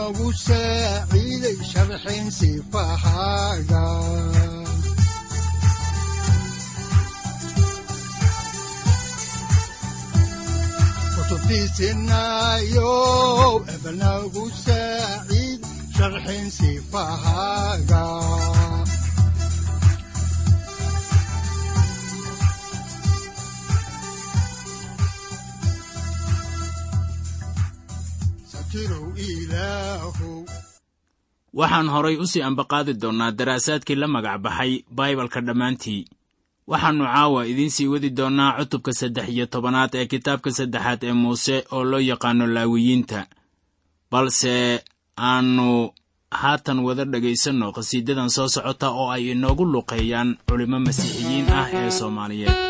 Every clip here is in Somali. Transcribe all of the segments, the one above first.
udbanogu saaciiday sharxin sifahaaga kutubtiisinayow ebanagu saaciid sharxin sifahaaga waxaan horay u sii ambaqaadi doonnaa daraasaadkii la magac baxay baibalka dhammaantii. Waxaannu caawa idiin sii wadi doonnaa cutubka saddex iyo tobanaad ee kitaabka saddexaad ee muuse oo loo yaqaanno laawiyiinta. Balse aannu haatan wada dhegaysanno qhasiidadan soo socota oo ay inoogu luqeeyaan culimmo masiixiyiin ah ee soomaaliyeed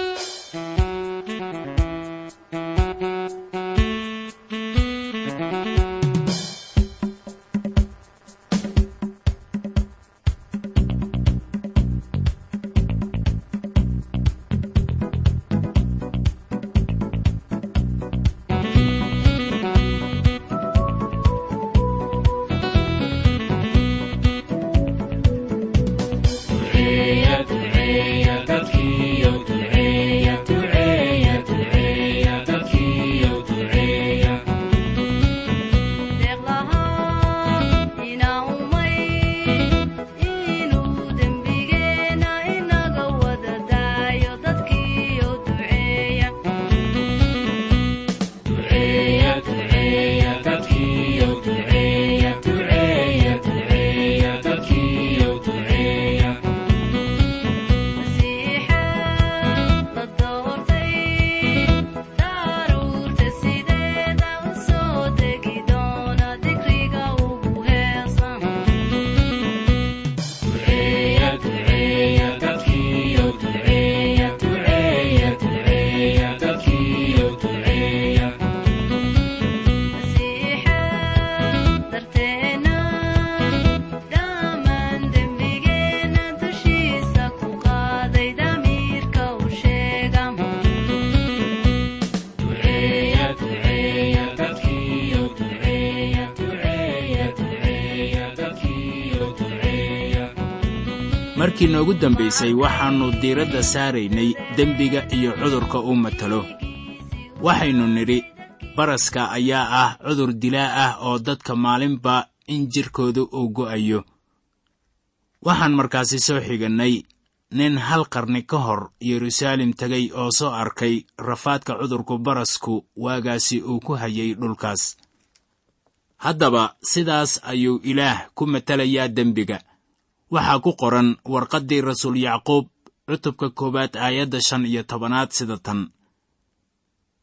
markii noogu dambaysay waxaannu diiradda saaraynay dembiga iyo cudurka uu matalo. Waxaynu nidhi baraska ayaa ah cudur dilaa ah oo dadka maalinba in jidhkooda uu go'ayo. Waxaan markaasi soo xigannay nin hal qarni ka hor yeruusaalem tegay oo soo arkay rafaadka cudurku barasku waagaasi uu ku hayay dhulkaas. Haddaba sidaas ayuu ilaah ku matalayaa dembiga waxaa ku qoran warqaddii rasuul yacquub cutubka koowaad aayadda shan iyo tobanaad sida tan.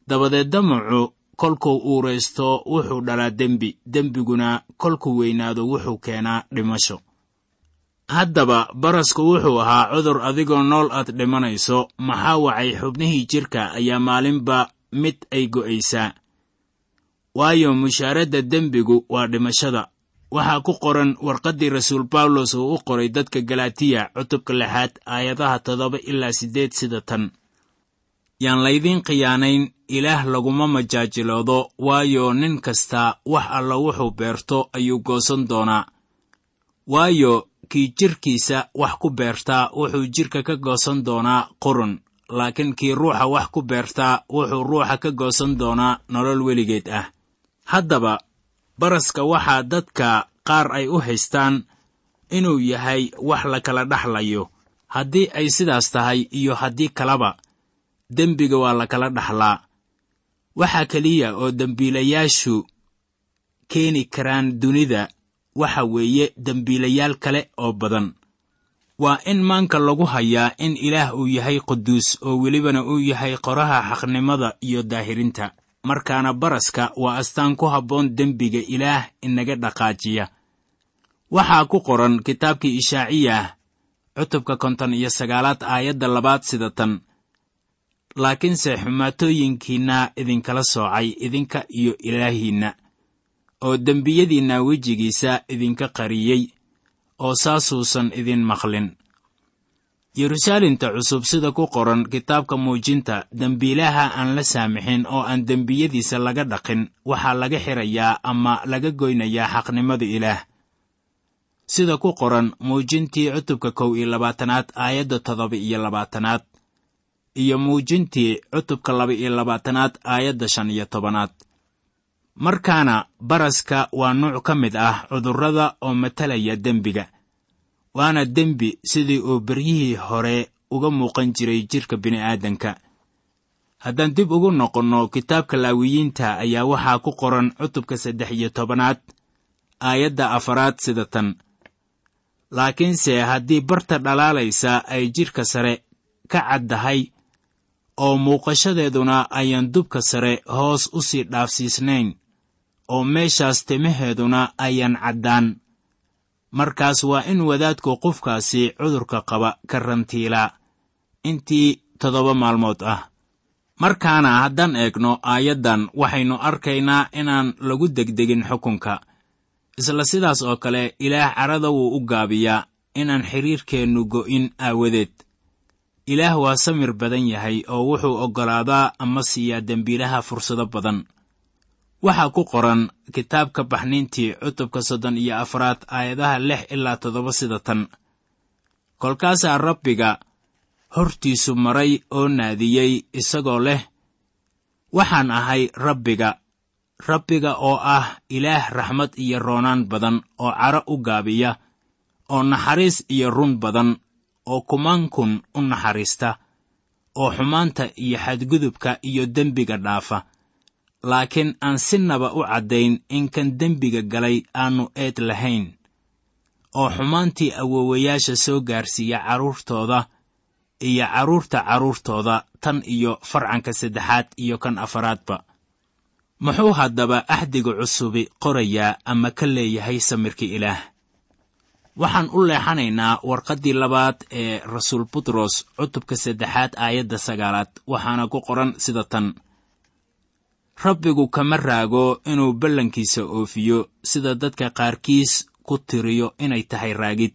Dabadeed damacu kolkuu uuraysto wuxuu dhalaa dembi. Dembiguna kolkuu weynaado wuxuu keenaa dhimasho. Haddaba barasku wuxuu ahaa cudur adigoo nool aad dhimanayso. Maxaa wacay? Xubnihii jidhka ayaa maalinba mid ay go'aysaa. Waayo mushaaradda dembigu waa dhimashada waxaa ku qoran warqaddii rasuul bawlos uu u qoray dadka galatiya cutubka lixaad aayadaha toddoba ilaa siddeed sida tan. Yaan laydiin khiyaanayn ilaah laguma majaajiloodo waayo nin kasta wax alla wuxuu beerto ayuu goosan doonaa. Waayo kii jidhkiisa wax ku beertaa wuxuu jidhka ka goosan doonaa qurun laakiin kii ruuxa wax ku beertaa wuxuu ruuxa ka goosan doonaa nolol weligeed ah. Haddaba baraska waxaa dadka qaar ay u haystaan inuu yahay wax la kala dhaxlayo. Haddii ay sidaas tahay iyo haddii kaleba dembiga waa la kala dhaxlaa. Waxaa keliya oo dembiilayaashu keeni karaan dunida waxa weeye dembiilayaal kale oo badan. Waa in maanka lagu hayaa in ilaah uu yahay quduus oo welibana uu yahay qoraha xaqnimada iyo daahirinta markaana baraska waa astaan ku habboon dembiga ilaah inaga dhaqaajiya. Waxaa ku qoran kitaabkii ishaaciyah cutubka konton iyo sagaalaad aayadda labaad sida tan. Laakiinse xumaatooyinkiinna idinkala soocay idinka iyo ilaahiinna oo dembiyadiinna wejigiisa idinka qariyey oo saasuusan idin maqlin yeruusaalemta cusub sida ku qoran kitaabka muujinta dembiilaha aan la saamixin oo aan dembiyadiisa laga dhaqin waxaa laga xirayaa ama laga goynayaa xaqnimada ilaah. Sida ku qoran muujintii cutubka kow iyo labaatanaad aayadda toddoba iyo labaatanaad iyo muujintii cutubka laba iyo labaatanaad aayadda shan iyo tobanaad. Markaana baraska waa nuuc ka mid ah cudurrada oo matalaya dembiga waana dembi sidii uu beryihii hore uga muuqan jiray jidhka bini'aadanka. Haddaan dib ugu noqonno kitaabka laawiyiinta ayaa waxaa ku qoran cutubka saddex iyo tobanaad aayadda afaraad sida tan. Laakiinse haddii barta dhalaalaysa ay jidhka sare ka caddahay oo muuqashadeeduna ayaan dubka sare hoos u sii dhaafsiisnayn oo meeshaas timaheeduna ayaan caddaan markaas waa in wadaadku qofkaasi cudurka qaba ka rantiilaa intii toddoba maalmood ah. Markaana haddaan eegno aayaddan waxaynu arkaynaa inaan lagu degdegin xukunka. Isla sidaas oo kale ilaah carada wuu u gaabiyaa inaan xidhiirkeennu go'in aawadeed. Ilaah waa samir badan yahay oo wuxuu oggolaadaa ama siiyaa dembiilaha fursado badan waxaa ku qoran kitaabka baxniintii cutubka soddon iyo afraad aayadaha lix ilaa toddoba sida tan. Kolkaasaa rabbiga hortiisu maray oo naadiyey isagoo leh waxaan ahay rabbiga rabbiga oo ah ilaah raxmad iyo roonaan badan oo caro u gaabiya oo naxariis iyo run badan oo kumaankun u naxariista oo xumaanta iyo xadgudubka iyo dembiga dhaafa laakiin aan sinaba u caddayn in kan dembiga galay aannu eed lahayn oo xumaantii awoowayaasha soo gaarsiiya carruurtooda iyo carruurta carruurtooda tan iyo farcanka saddexaad iyo kan afaraadba. Muxuu haddaba axdiga cusubi qorayaa ama ka leeyahay samirka ilaah? Waxaan u leexanaynaa warqaddii labaad ee rasuul butros cutubka saddexaad aayadda sagaalaad waxaana ku qoran sida tan rabbigu kama raago inuu ballankiisa oofiyo sida dadka qaarkiis ku tiriyo inay tahay raagid.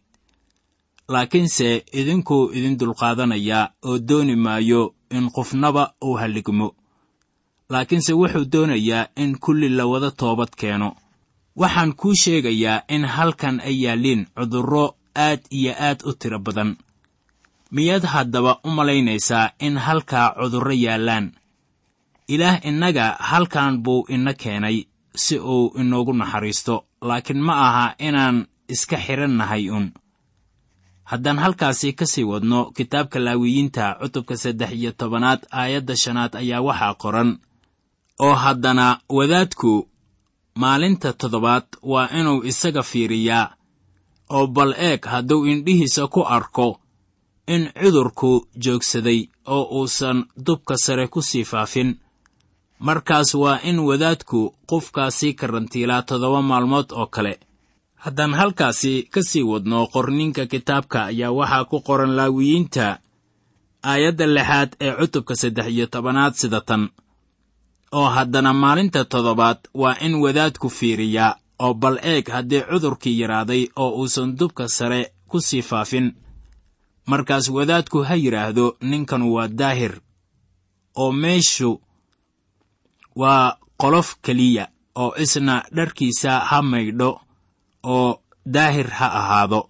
Laakiinse idinkuu idin dulqaadanayaa oo dooni maayo in qofnaba uu halligmo. Laakiinse wuxuu doonayaa in kulli la wada toobad keeno. Waxaan kuu sheegayaa in halkan ay yaalliin cudurro aad iyo aad u tiro badan. Miyaad haddaba u malaynaysaa in halkaa cudurro yaallaan ilaah innaga halkan buu ina keenay si uu inoogu naxariisto laakiin ma aha inaan iska xidhannahay un haddaan halkaasi ka sii wadno kitaabka laawiyiinta cutubka saddex iyo tobanaad aayadda shanaad ayaa waxaa qoran oo haddana wadaadku maalinta toddobaad waa inuu isaga fiiriyaa oo bal eeg hadduu indhihiisa ku arko in cudurku joogsaday oo uusan dubka sare ku sii faafin markaas waa in wadaadku qofkaasi karantiilaa toddoba maalmood oo kale. Haddaan halkaasi ka sii wadno qorninka kitaabka ayaa waxaa ku qoran laawiyiinta aayadda lixaad ee cutubka saddex iyo tobanaad sida tan oo haddana maalinta toddobaad waa in wadaadku fiiriyaa oo bal eeg haddii cudurkii yaraaday oo uusan dubka sare ku sii faafin. Markaas wadaadku ha yidhaahdo ninkan waa daahir oo meeshu waa qolof keliya oo isna dharkiisa ha maydho oo daahir ha ahaado.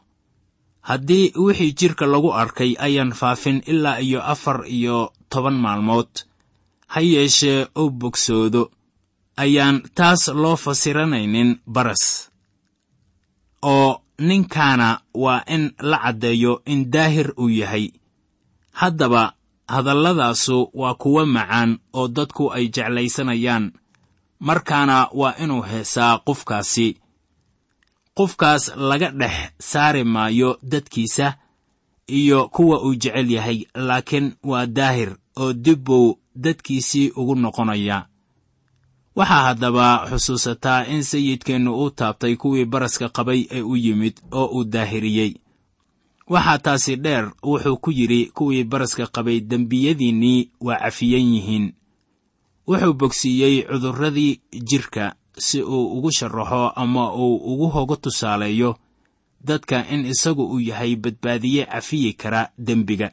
Haddii wixii jidhka lagu arkay ayaan faafin ilaa iyo afar iyo toban maalmood ha yeeshee u bogsoodo ayaan taas loo fasiranaynin baras. Oo ninkaana waa in la caddeeyo in daahir uu yahay. Haddaba hadalladaasu waa kuwo macaan oo dadku ay jeclaysanayaan. Markaana waa inuu heesaa qofkaasi. Qofkaas laga dhex saari maayo dadkiisa iyo kuwa uu jecel yahay laakiin waa daahir oo dib buu dadkiisii ugu noqonaya. Waxaa haddaba xusuusataa in sayidkeennu uu taabtay kuwii baraska qabay ee u yimid oo uu daahiriyey waxaa taasi dheer wuxuu ku yidhi kuwii baraska qabay dembiyadiinnii waa cafiyan yihiin. Wuxuu bogsiiyey cudurradii jidhka si uu ugu sharaxo ama uu ugu hoga tusaaleeyo dadka in isagu uu yahay badbaadiye cafiyi kara dembiga.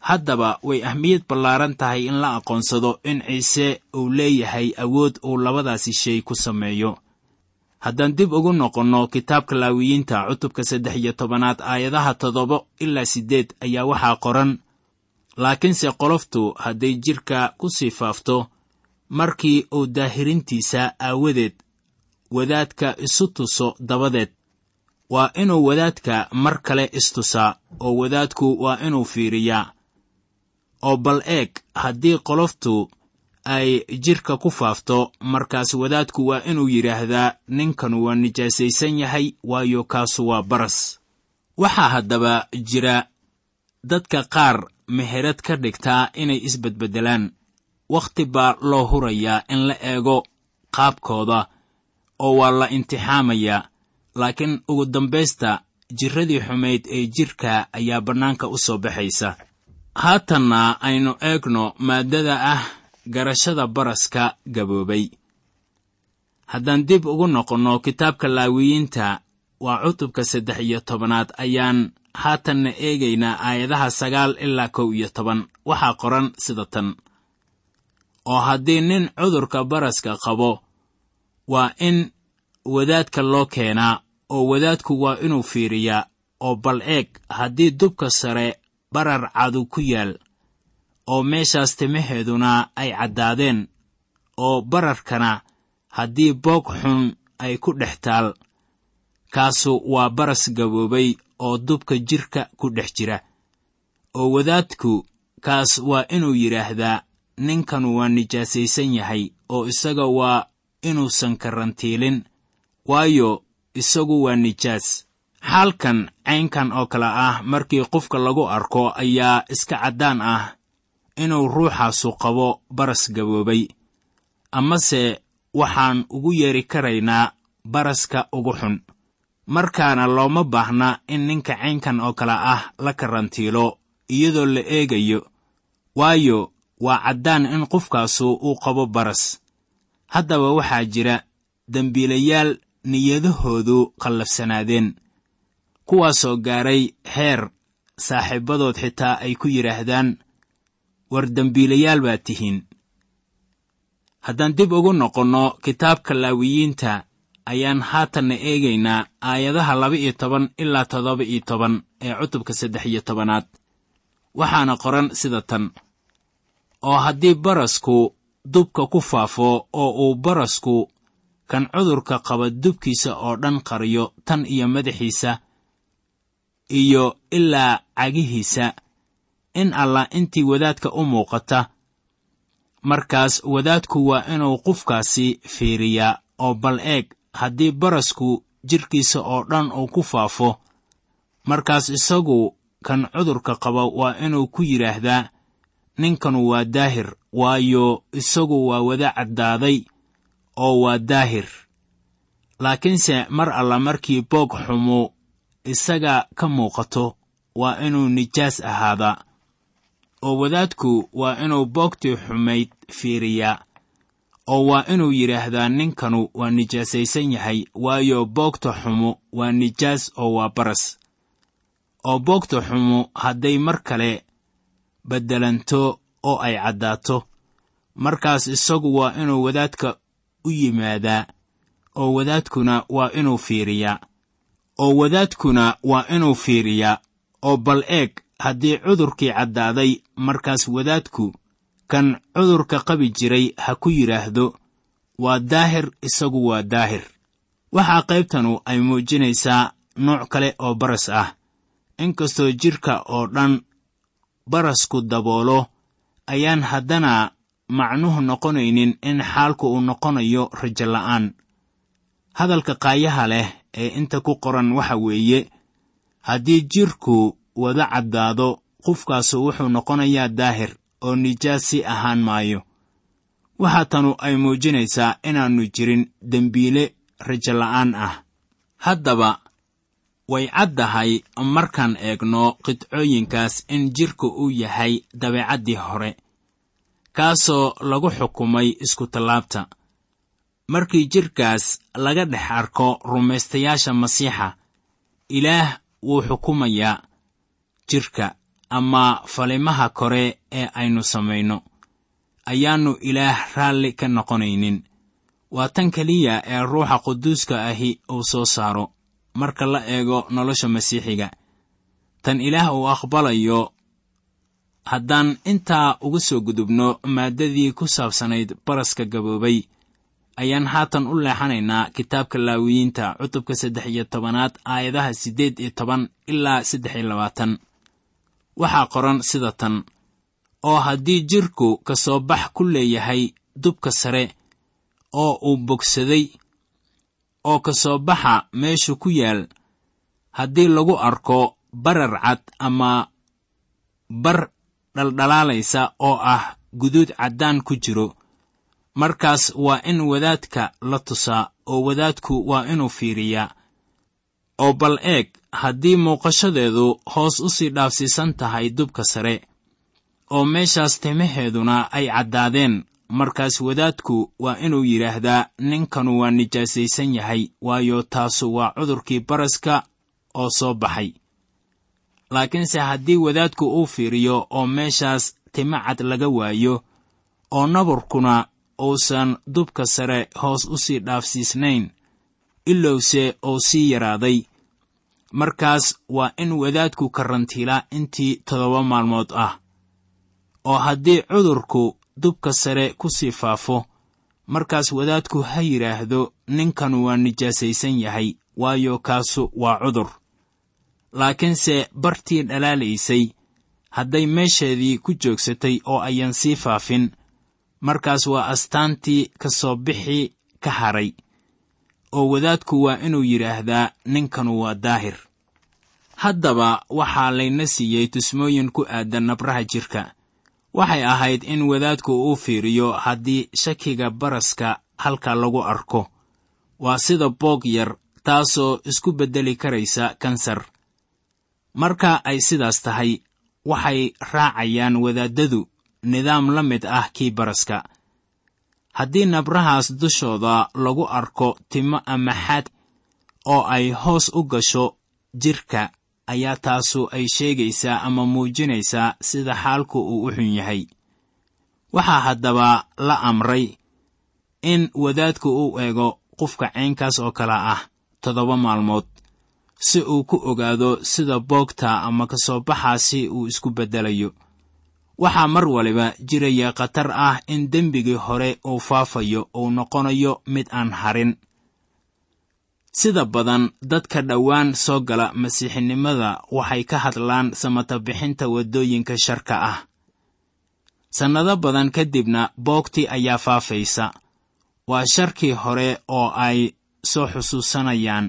Haddaba way ahmiyad ballaaran tahay in la aqoonsado in ciise uu leeyahay awood uu labadaasi shay ku sameeyo haddaan dib ugu noqonno kitaabka laawiyiinta cutubka saddex iyo tobanaad aayadaha toddoba ilaa siddeed ayaa waxaa qoran laakiinse qoloftu hadday jidhka ku sii faafto markii uu daahirintiisa aawadeed wadaadka isu tuso dabadeed. Waa inuu wadaadka mar kale istusaa oo wadaadku waa inuu fiiriyaa. Oo bal eeg haddii qoloftu ay jidhka ku faafto. Markaas wadaadku waa inuu yidhaahdaa ninkanu waa nijaasaysan yahay waayo kaasu waa baras. Waxaa haddaba jira dadka qaar meherad ka dhigtaa inay isbedbeddelaan. Wakhti baa loo hurayaa in la eego qaabkooda oo waa la imtixaamayaa laakiin ugu dambaysta jirradii xumayd ee jidhka ayaa bannaanka u soo baxaysa. Haatanna aynu eegno maaddada ah garashada baraska gaboobay. Haddaan dib ugu noqonno kitaabka laawiyiinta waa cutubka saddex iyo tobanaad ayaan haatanna eegaynaa aayadaha sagaal ilaa kow iyo toban. Waxaa qoran sida tan. Oo haddii nin cudurka baraska qabo waa in wadaadka loo keenaa oo wadaadku waa inuu fiiriyaa oo bal eeg haddii dubka sare barar cadu ku yaal oo meeshaas timaheeduna ay caddaadeen oo bararkana haddii boog xun ay ku dhex taal kaasu waa baras gaboobay oo dubka jidhka ku dhex jira. Oo wadaadku kaas waa inuu yidhaahdaa ninkanu waa nijaasaysan yahay oo isaga waa inuusan karantiilin waayo isagu waa nijaas. Xaalkan caynkan oo kale ah markii qofka lagu arko ayaa iska caddaan ah inuu ruuxaasu qabo baras gaboobay. Amase waxaan ugu yeeri karaynaa baraska ugu xun. Markaana looma baahna in ninka caynkan oo kale ah la karantiilo iyadoo la eegayo waayo waa caddaan in qofkaasu uu qabo baras. Haddaba waxaa jira dembiilayaal niyadahoodu qallafsanaadeen. Kuwaasoo gaaray heer saaxiibbadood xitaa ay ku yidhaahdaan war dembiilayaal baa tihiin. Haddaan dib ugu noqonno kitaabka laawiyiinta ayaan haatanna eegaynaa aayadaha laba iyo toban ilaa toddoba iyo toban ee cutubka saddex iyo tobanaad. Waxaana qoran sida tan. Oo haddii barasku dubka ku faafo oo uu barasku kan cudurka qaba dubkiisa oo dhan qariyo tan iyo madaxiisa iyo ilaa cagihiisa in allah intii wadaadka u muuqata. Markaas wadaadku waa inuu qofkaasi fiiriyaa oo bal eeg haddii barasku jidhkiisa oo dhan uu ku faafo. Markaas isagu kan cudurka qaba waa inuu ku yidhaahdaa ninkanu waa daahir waayo isagu waa wada caddaaday oo waa daahir. Laakiinse mar alla markii boog xumu isaga ka muuqato waa inuu nijaas ahaadaa oo wadaadku waa inuu boogtii xumayd fiiriyaa oo waa inuu yidhaahdaa ninkanu waa nijaasaysan yahay waayo boogta xumu waa nijaas oo waa baras. Oo boogta xumu hadday mar kale beddelanto oo ay caddaato markaas isagu waa inuu wadaadka u yimaadaa oo wadaadkuna waa inuu fiiriyaa oo wadaadkuna waa inuu fiiriyaa oo bal eeg haddii cudurkii caddaaday markaas wadaadku kan cudurka qabi jiray ha ku yidhaahdo waa daahir isagu waa daahir. Waxaa qaybtanu ay muujinaysaa nooc kale oo baras ah. Inkastoo jidhka oo dhan barasku daboolo ayaan haddana macnuhu noqonaynin in xaalku uu noqonayo rajo la'aan. Hadalka qaayaha leh ee inta ku qoran waxa weeye haddii jidhku wada caddaado qofkaasu wuxuu noqonayaa daahir oo nijaas si ahaan maayo. Waxaa tanu ay muujinaysaa inaannu jirin dembiile rajo la'aan ah. Haddaba way caddahay markaan eegno qidcooyinkaas in jidhku uu yahay dabeecaddii hore kaasoo lagu xukumay iskutallaabta markii jidhkaas laga dhex arko rumaystayaasha masiixa ilaah wuu xukumayaa jidhka ama falimaha kore ee aynu samayno ayaannu ilaah raalli ka noqonaynin. Waa tan keliya ee ruuxa quduuska ahi uu soo saaro marka la eego nolosha masiixiga. Tan ilaah uu aqbalayo haddaan intaa uga soo gudubno maaddadii ku saabsanayd baraska gaboobay ayaan haatan u leexanaynaa kitaabka laawiyiinta cutubka saddex iyo tobanaad aayadaha siddeed iyo toban ilaa saddex iyo labaatan waxaa qoran sida tan oo haddii jidhku ka soo bax ku leeyahay dubka sare oo uu bogsaday oo ka soo baxa meeshu ku yaal haddii lagu arko barar cad ama bar dhaldhalaalaysa oo ah guduud caddaan ku jiro markaas waa in wadaadka la tusaa oo wadaadku waa inuu fiiriyaa oo bal eeg haddii muuqashadeedu hoos u sii dhaafsiisan tahay dubka sare oo meeshaas timaheeduna ay caddaadeen markaas wadaadku waa inuu yidhaahdaa ninkanu waa nijaasaysan yahay waayo taasu waa cudurkii baraska oo soo baxay. Laakiinse haddii wadaadku uu fiiriyo oo meeshaas tima cad laga waayo oo nabarkuna uusan dubka sare hoos u sii dhaafsiisnayn ilowse uu sii yaraaday markaas waa in wadaadku karantiilaa intii toddoba maalmood ah oo haddii cudurku dubka sare ku sii faafo markaas wadaadku ha yidhaahdo ninkanu waa nijaasaysan yahay waayo kaasu waa cudur. Laakiinse bartii dhalaalaysay hadday meesheedii ku joogsatay oo ayan sii faafin markaas waa astaantii ka soo bixi ka hadhay oo wadaadku waa inuu yidhaahdaa ninkanu waa daahir. Haddaba waxaa layna siiyey tusmooyin ku aadan nabraha jidhka waxay ahayd in wadaadku uu fiiriyo haddii shakiga baraska halka lagu arko. Waa sida boog yar taasoo isku beddeli karaysa kansar. Marka ay sidaas tahay waxay raacayaan wadaaddadu nidaam la mid ah kii baraska haddii nabrahaas dushooda lagu arko timo ama xaad oo ay hoos u gasho jidhka ayaa taasu ay sheegaysaa ama muujinaysaa sida xaalku uu u xun yahay. Waxaa haddaba la amray in wadaadku uu eego qofka caynkaas oo kale ah toddoba maalmood si uu ku ogaado sida boogta ama ka soo baxaasi uu isku beddelayo waxaa mar waliba jiraya khatar ah in dembigii hore uu faafayo uu noqonayo mid aan harin. Sida badan dadka dhowaan soo gala masiixinimada waxay ka hadlaan samatabixinta waddooyinka sharka ah. Sannado badan kadibna boogtii ayaa faafaysa. Waa sharkii hore oo ay soo xusuusanayaan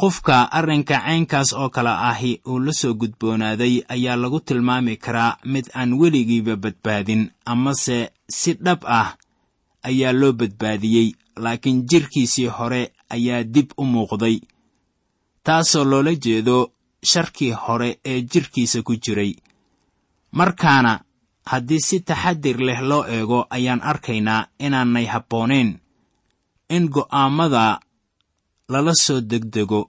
qofka arrinka caynkaas oo kale ahi uu la soo gudboonaaday ayaa lagu tilmaami karaa mid aan weligiiba badbaadin amase si dhab ah ayaa loo badbaadiyey laakiin jidhkiisii hore ayaa dib u muuqday. Taasoo loola jeedo sharkii hore ee jidhkiisa ku jiray. Markaana haddii si taxadir leh loo eego ayaan arkaynaa inaanay habboonayn. In go'aammada lala soo degdego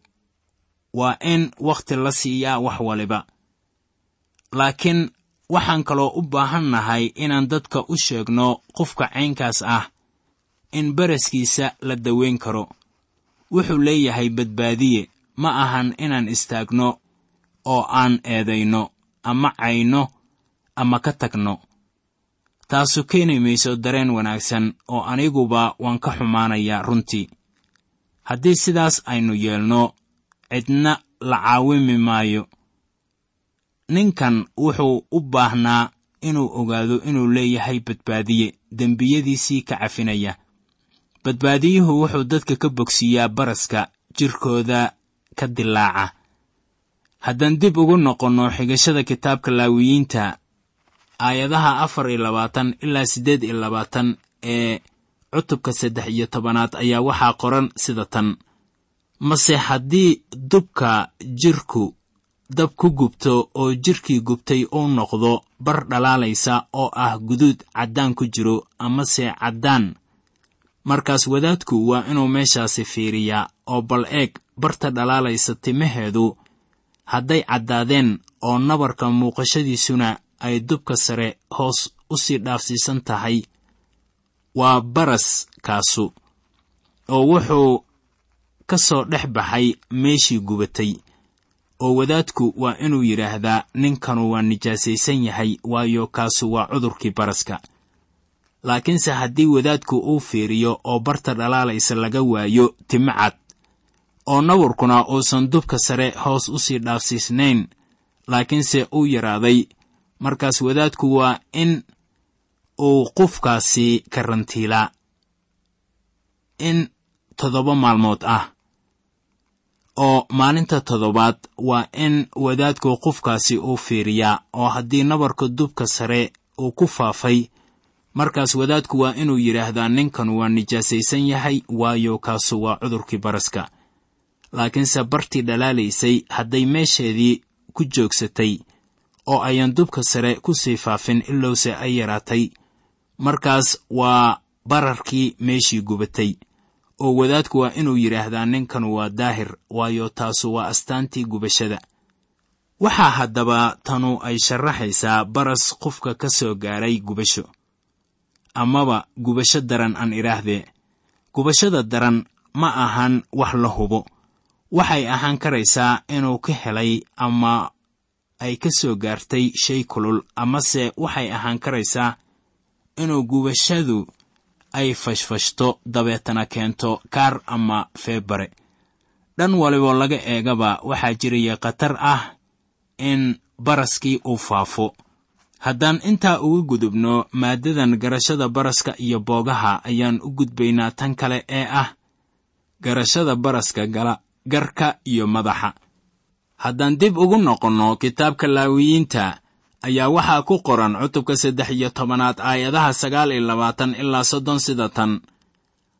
waa in wakhti la siiyaa wax waliba. Laakiin waxaan kaloo u baahan nahay inaan dadka u sheegno qofka caynkaas ah in baraskiisa la daweyn karo. Wuxuu leeyahay badbaadiye ma ahan inaan istaagno oo aan eedayno ama cayno ama ka tagno. Taasu keeni mayso dareen wanaagsan oo aniguba waan ka xumaanayaa runtii haddii sidaas aynu yeelno cidna la caawimi maayo. Ninkan wuxuu u baahnaa inuu ogaado inuu leeyahay badbaadiye dembiyadiisii ka cafinaya. Badbaadiyuhu wuxuu dadka ka bogsiiyaa baraska jirkooda ka dilaaca. Haddaan dib ugu noqonno xigashada kitaabka laawiyiinta aayadaha afar iyo labaatan ilaa siddeed iyo labaatan ee cutubka saddex iyo tobanaad ayaa waxaa qoran sida tan. Mase haddii dubka jirku dab ku gubto oo jirkii gubtay uu noqdo bar dhalaalaysa oo ah guduud caddaan ku jiro amase caddaan markaas wadaadku waa inuu meeshaasi fiiriyaa oo bal eeg barta dhalaalaysa timaheedu hadday caddaadeen oo nabarka muuqashadiisuna ay dubka sare hoos u sii dhaafsiisan tahay waa baras kaasu oo wuxuu ka soo dhex baxay meeshii gubatay oo wadaadku waa inuu yidhaahdaa ninkanu waa nijaasaysan yahay waayo kaasu waa cudurkii baraska. Laakiinse haddii wadaadku uu fiiriyo oo barta dhalaalaysa laga waayo timo cad oo nabarkuna uusan dubka sare hoos u sii dhaafsiisnayn laakiinse uu yaraaday markaas wadaadku waa in uu qufkaasi karantiilaa in toddoba maalmood ah oo maalinta toddobaad waa in wadaadku qufkaasi uu fiiriyaa oo haddii nabarka dubka sare uu ku faafay markaas wadaadku waa inuu yidhaahdaa ninkan waa nijaasaysan yahay waayo kaasu waa cudurkii baraska. Laakiinse bartii dhalaalaysay hadday meesheedii ku joogsatay oo ayan dubka sare ku sii faafin ilowse ay yaraatay markaas waa bararkii meeshii gubatay oo wadaadku waa inuu yidhaahdaa ninkan waa daahir waayo taasu waa astaantii gubashada. Waxaa haddaba tanu ay sharaxaysaa baras qofka ka soo gaaray gubasho. Amaba gubasho daran aan idhaahdee gubashada daran ma ahan wax la hubo. Waxay ahaan karaysaa inuu ka helay ama ay ka soo gaartay shay kulul amase waxay ahaan karaysaa inuu gubashadu ay fashfashto dabeetana keento kaar ama feebare. Dhan waliboo laga eegaba waxaa jiraya khatar ah in baraskii uu faafo. Haddaan intaa uga gudubno maaddadan garashada baraska iyo boogaha ayaan u gudbaynaa tan kale ee ah garashada baraska gala garka iyo madaxa. Haddaan dib ugu noqonno kitaabka laawiyiinta ayaa waxaa ku qoran cutubka saddex iyo tobanaad aayadaha sagaal iyo labaatan ilaa soddon sida tan.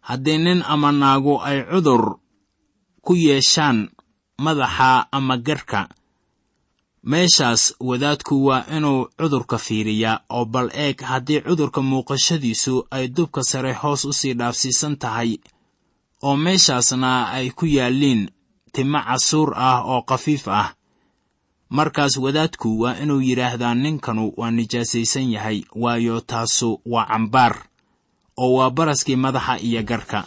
Haddii nin ama naagu ay cudur ku yeeshaan madaxa ama garka meeshaas wadaadku waa inuu cudurka fiiriyaa oo bal eeg haddii cudurka muuqashadiisu ay dubka sare hoos u sii dhaafsiisan tahay oo meeshaasna ay ku yaalliin timo casuur ah oo khafiif ah markaas wadaadku waa inuu yidhaahdaa ninkanu waa nijaasaysan yahay waayo taasu waa cambaar oo waa baraskii madaxa iyo garka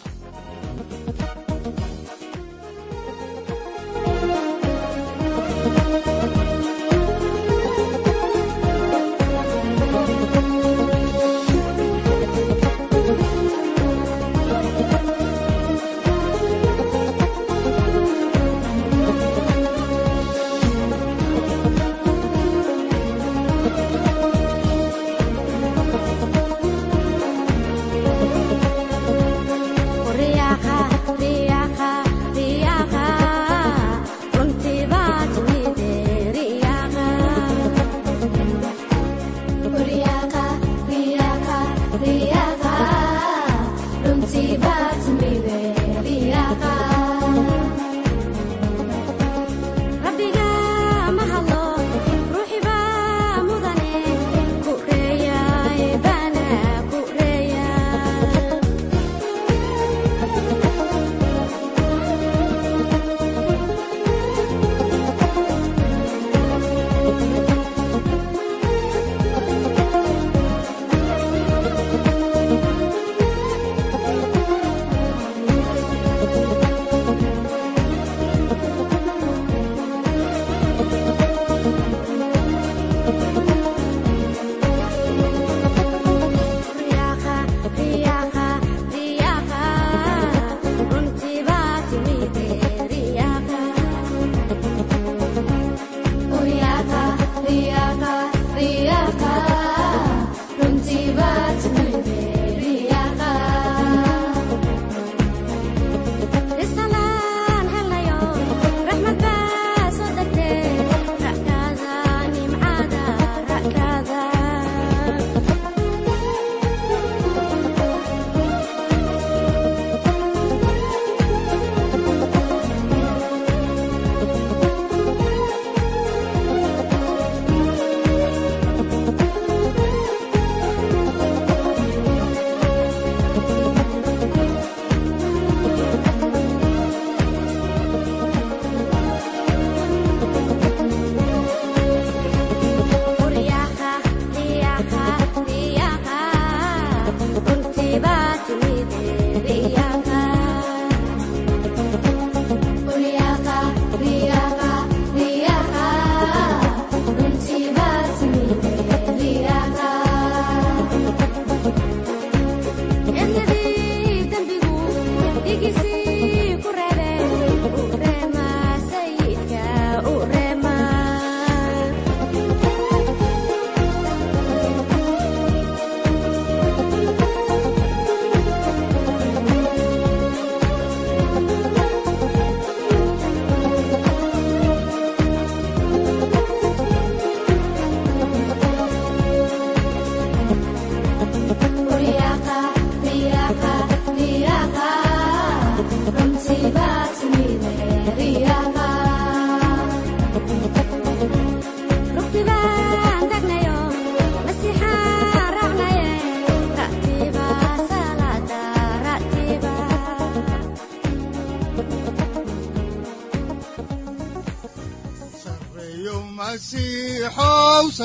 time.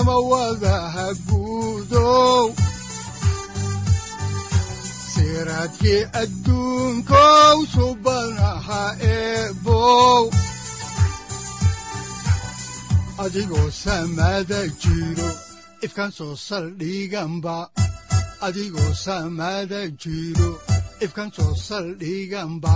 Masiixow samawadaha guudow siraadkii adduunkow subanaha eebow adigoo samada jiro ifkan soo saldhiganba adigoo samada jiro ifkan soo saldhiganba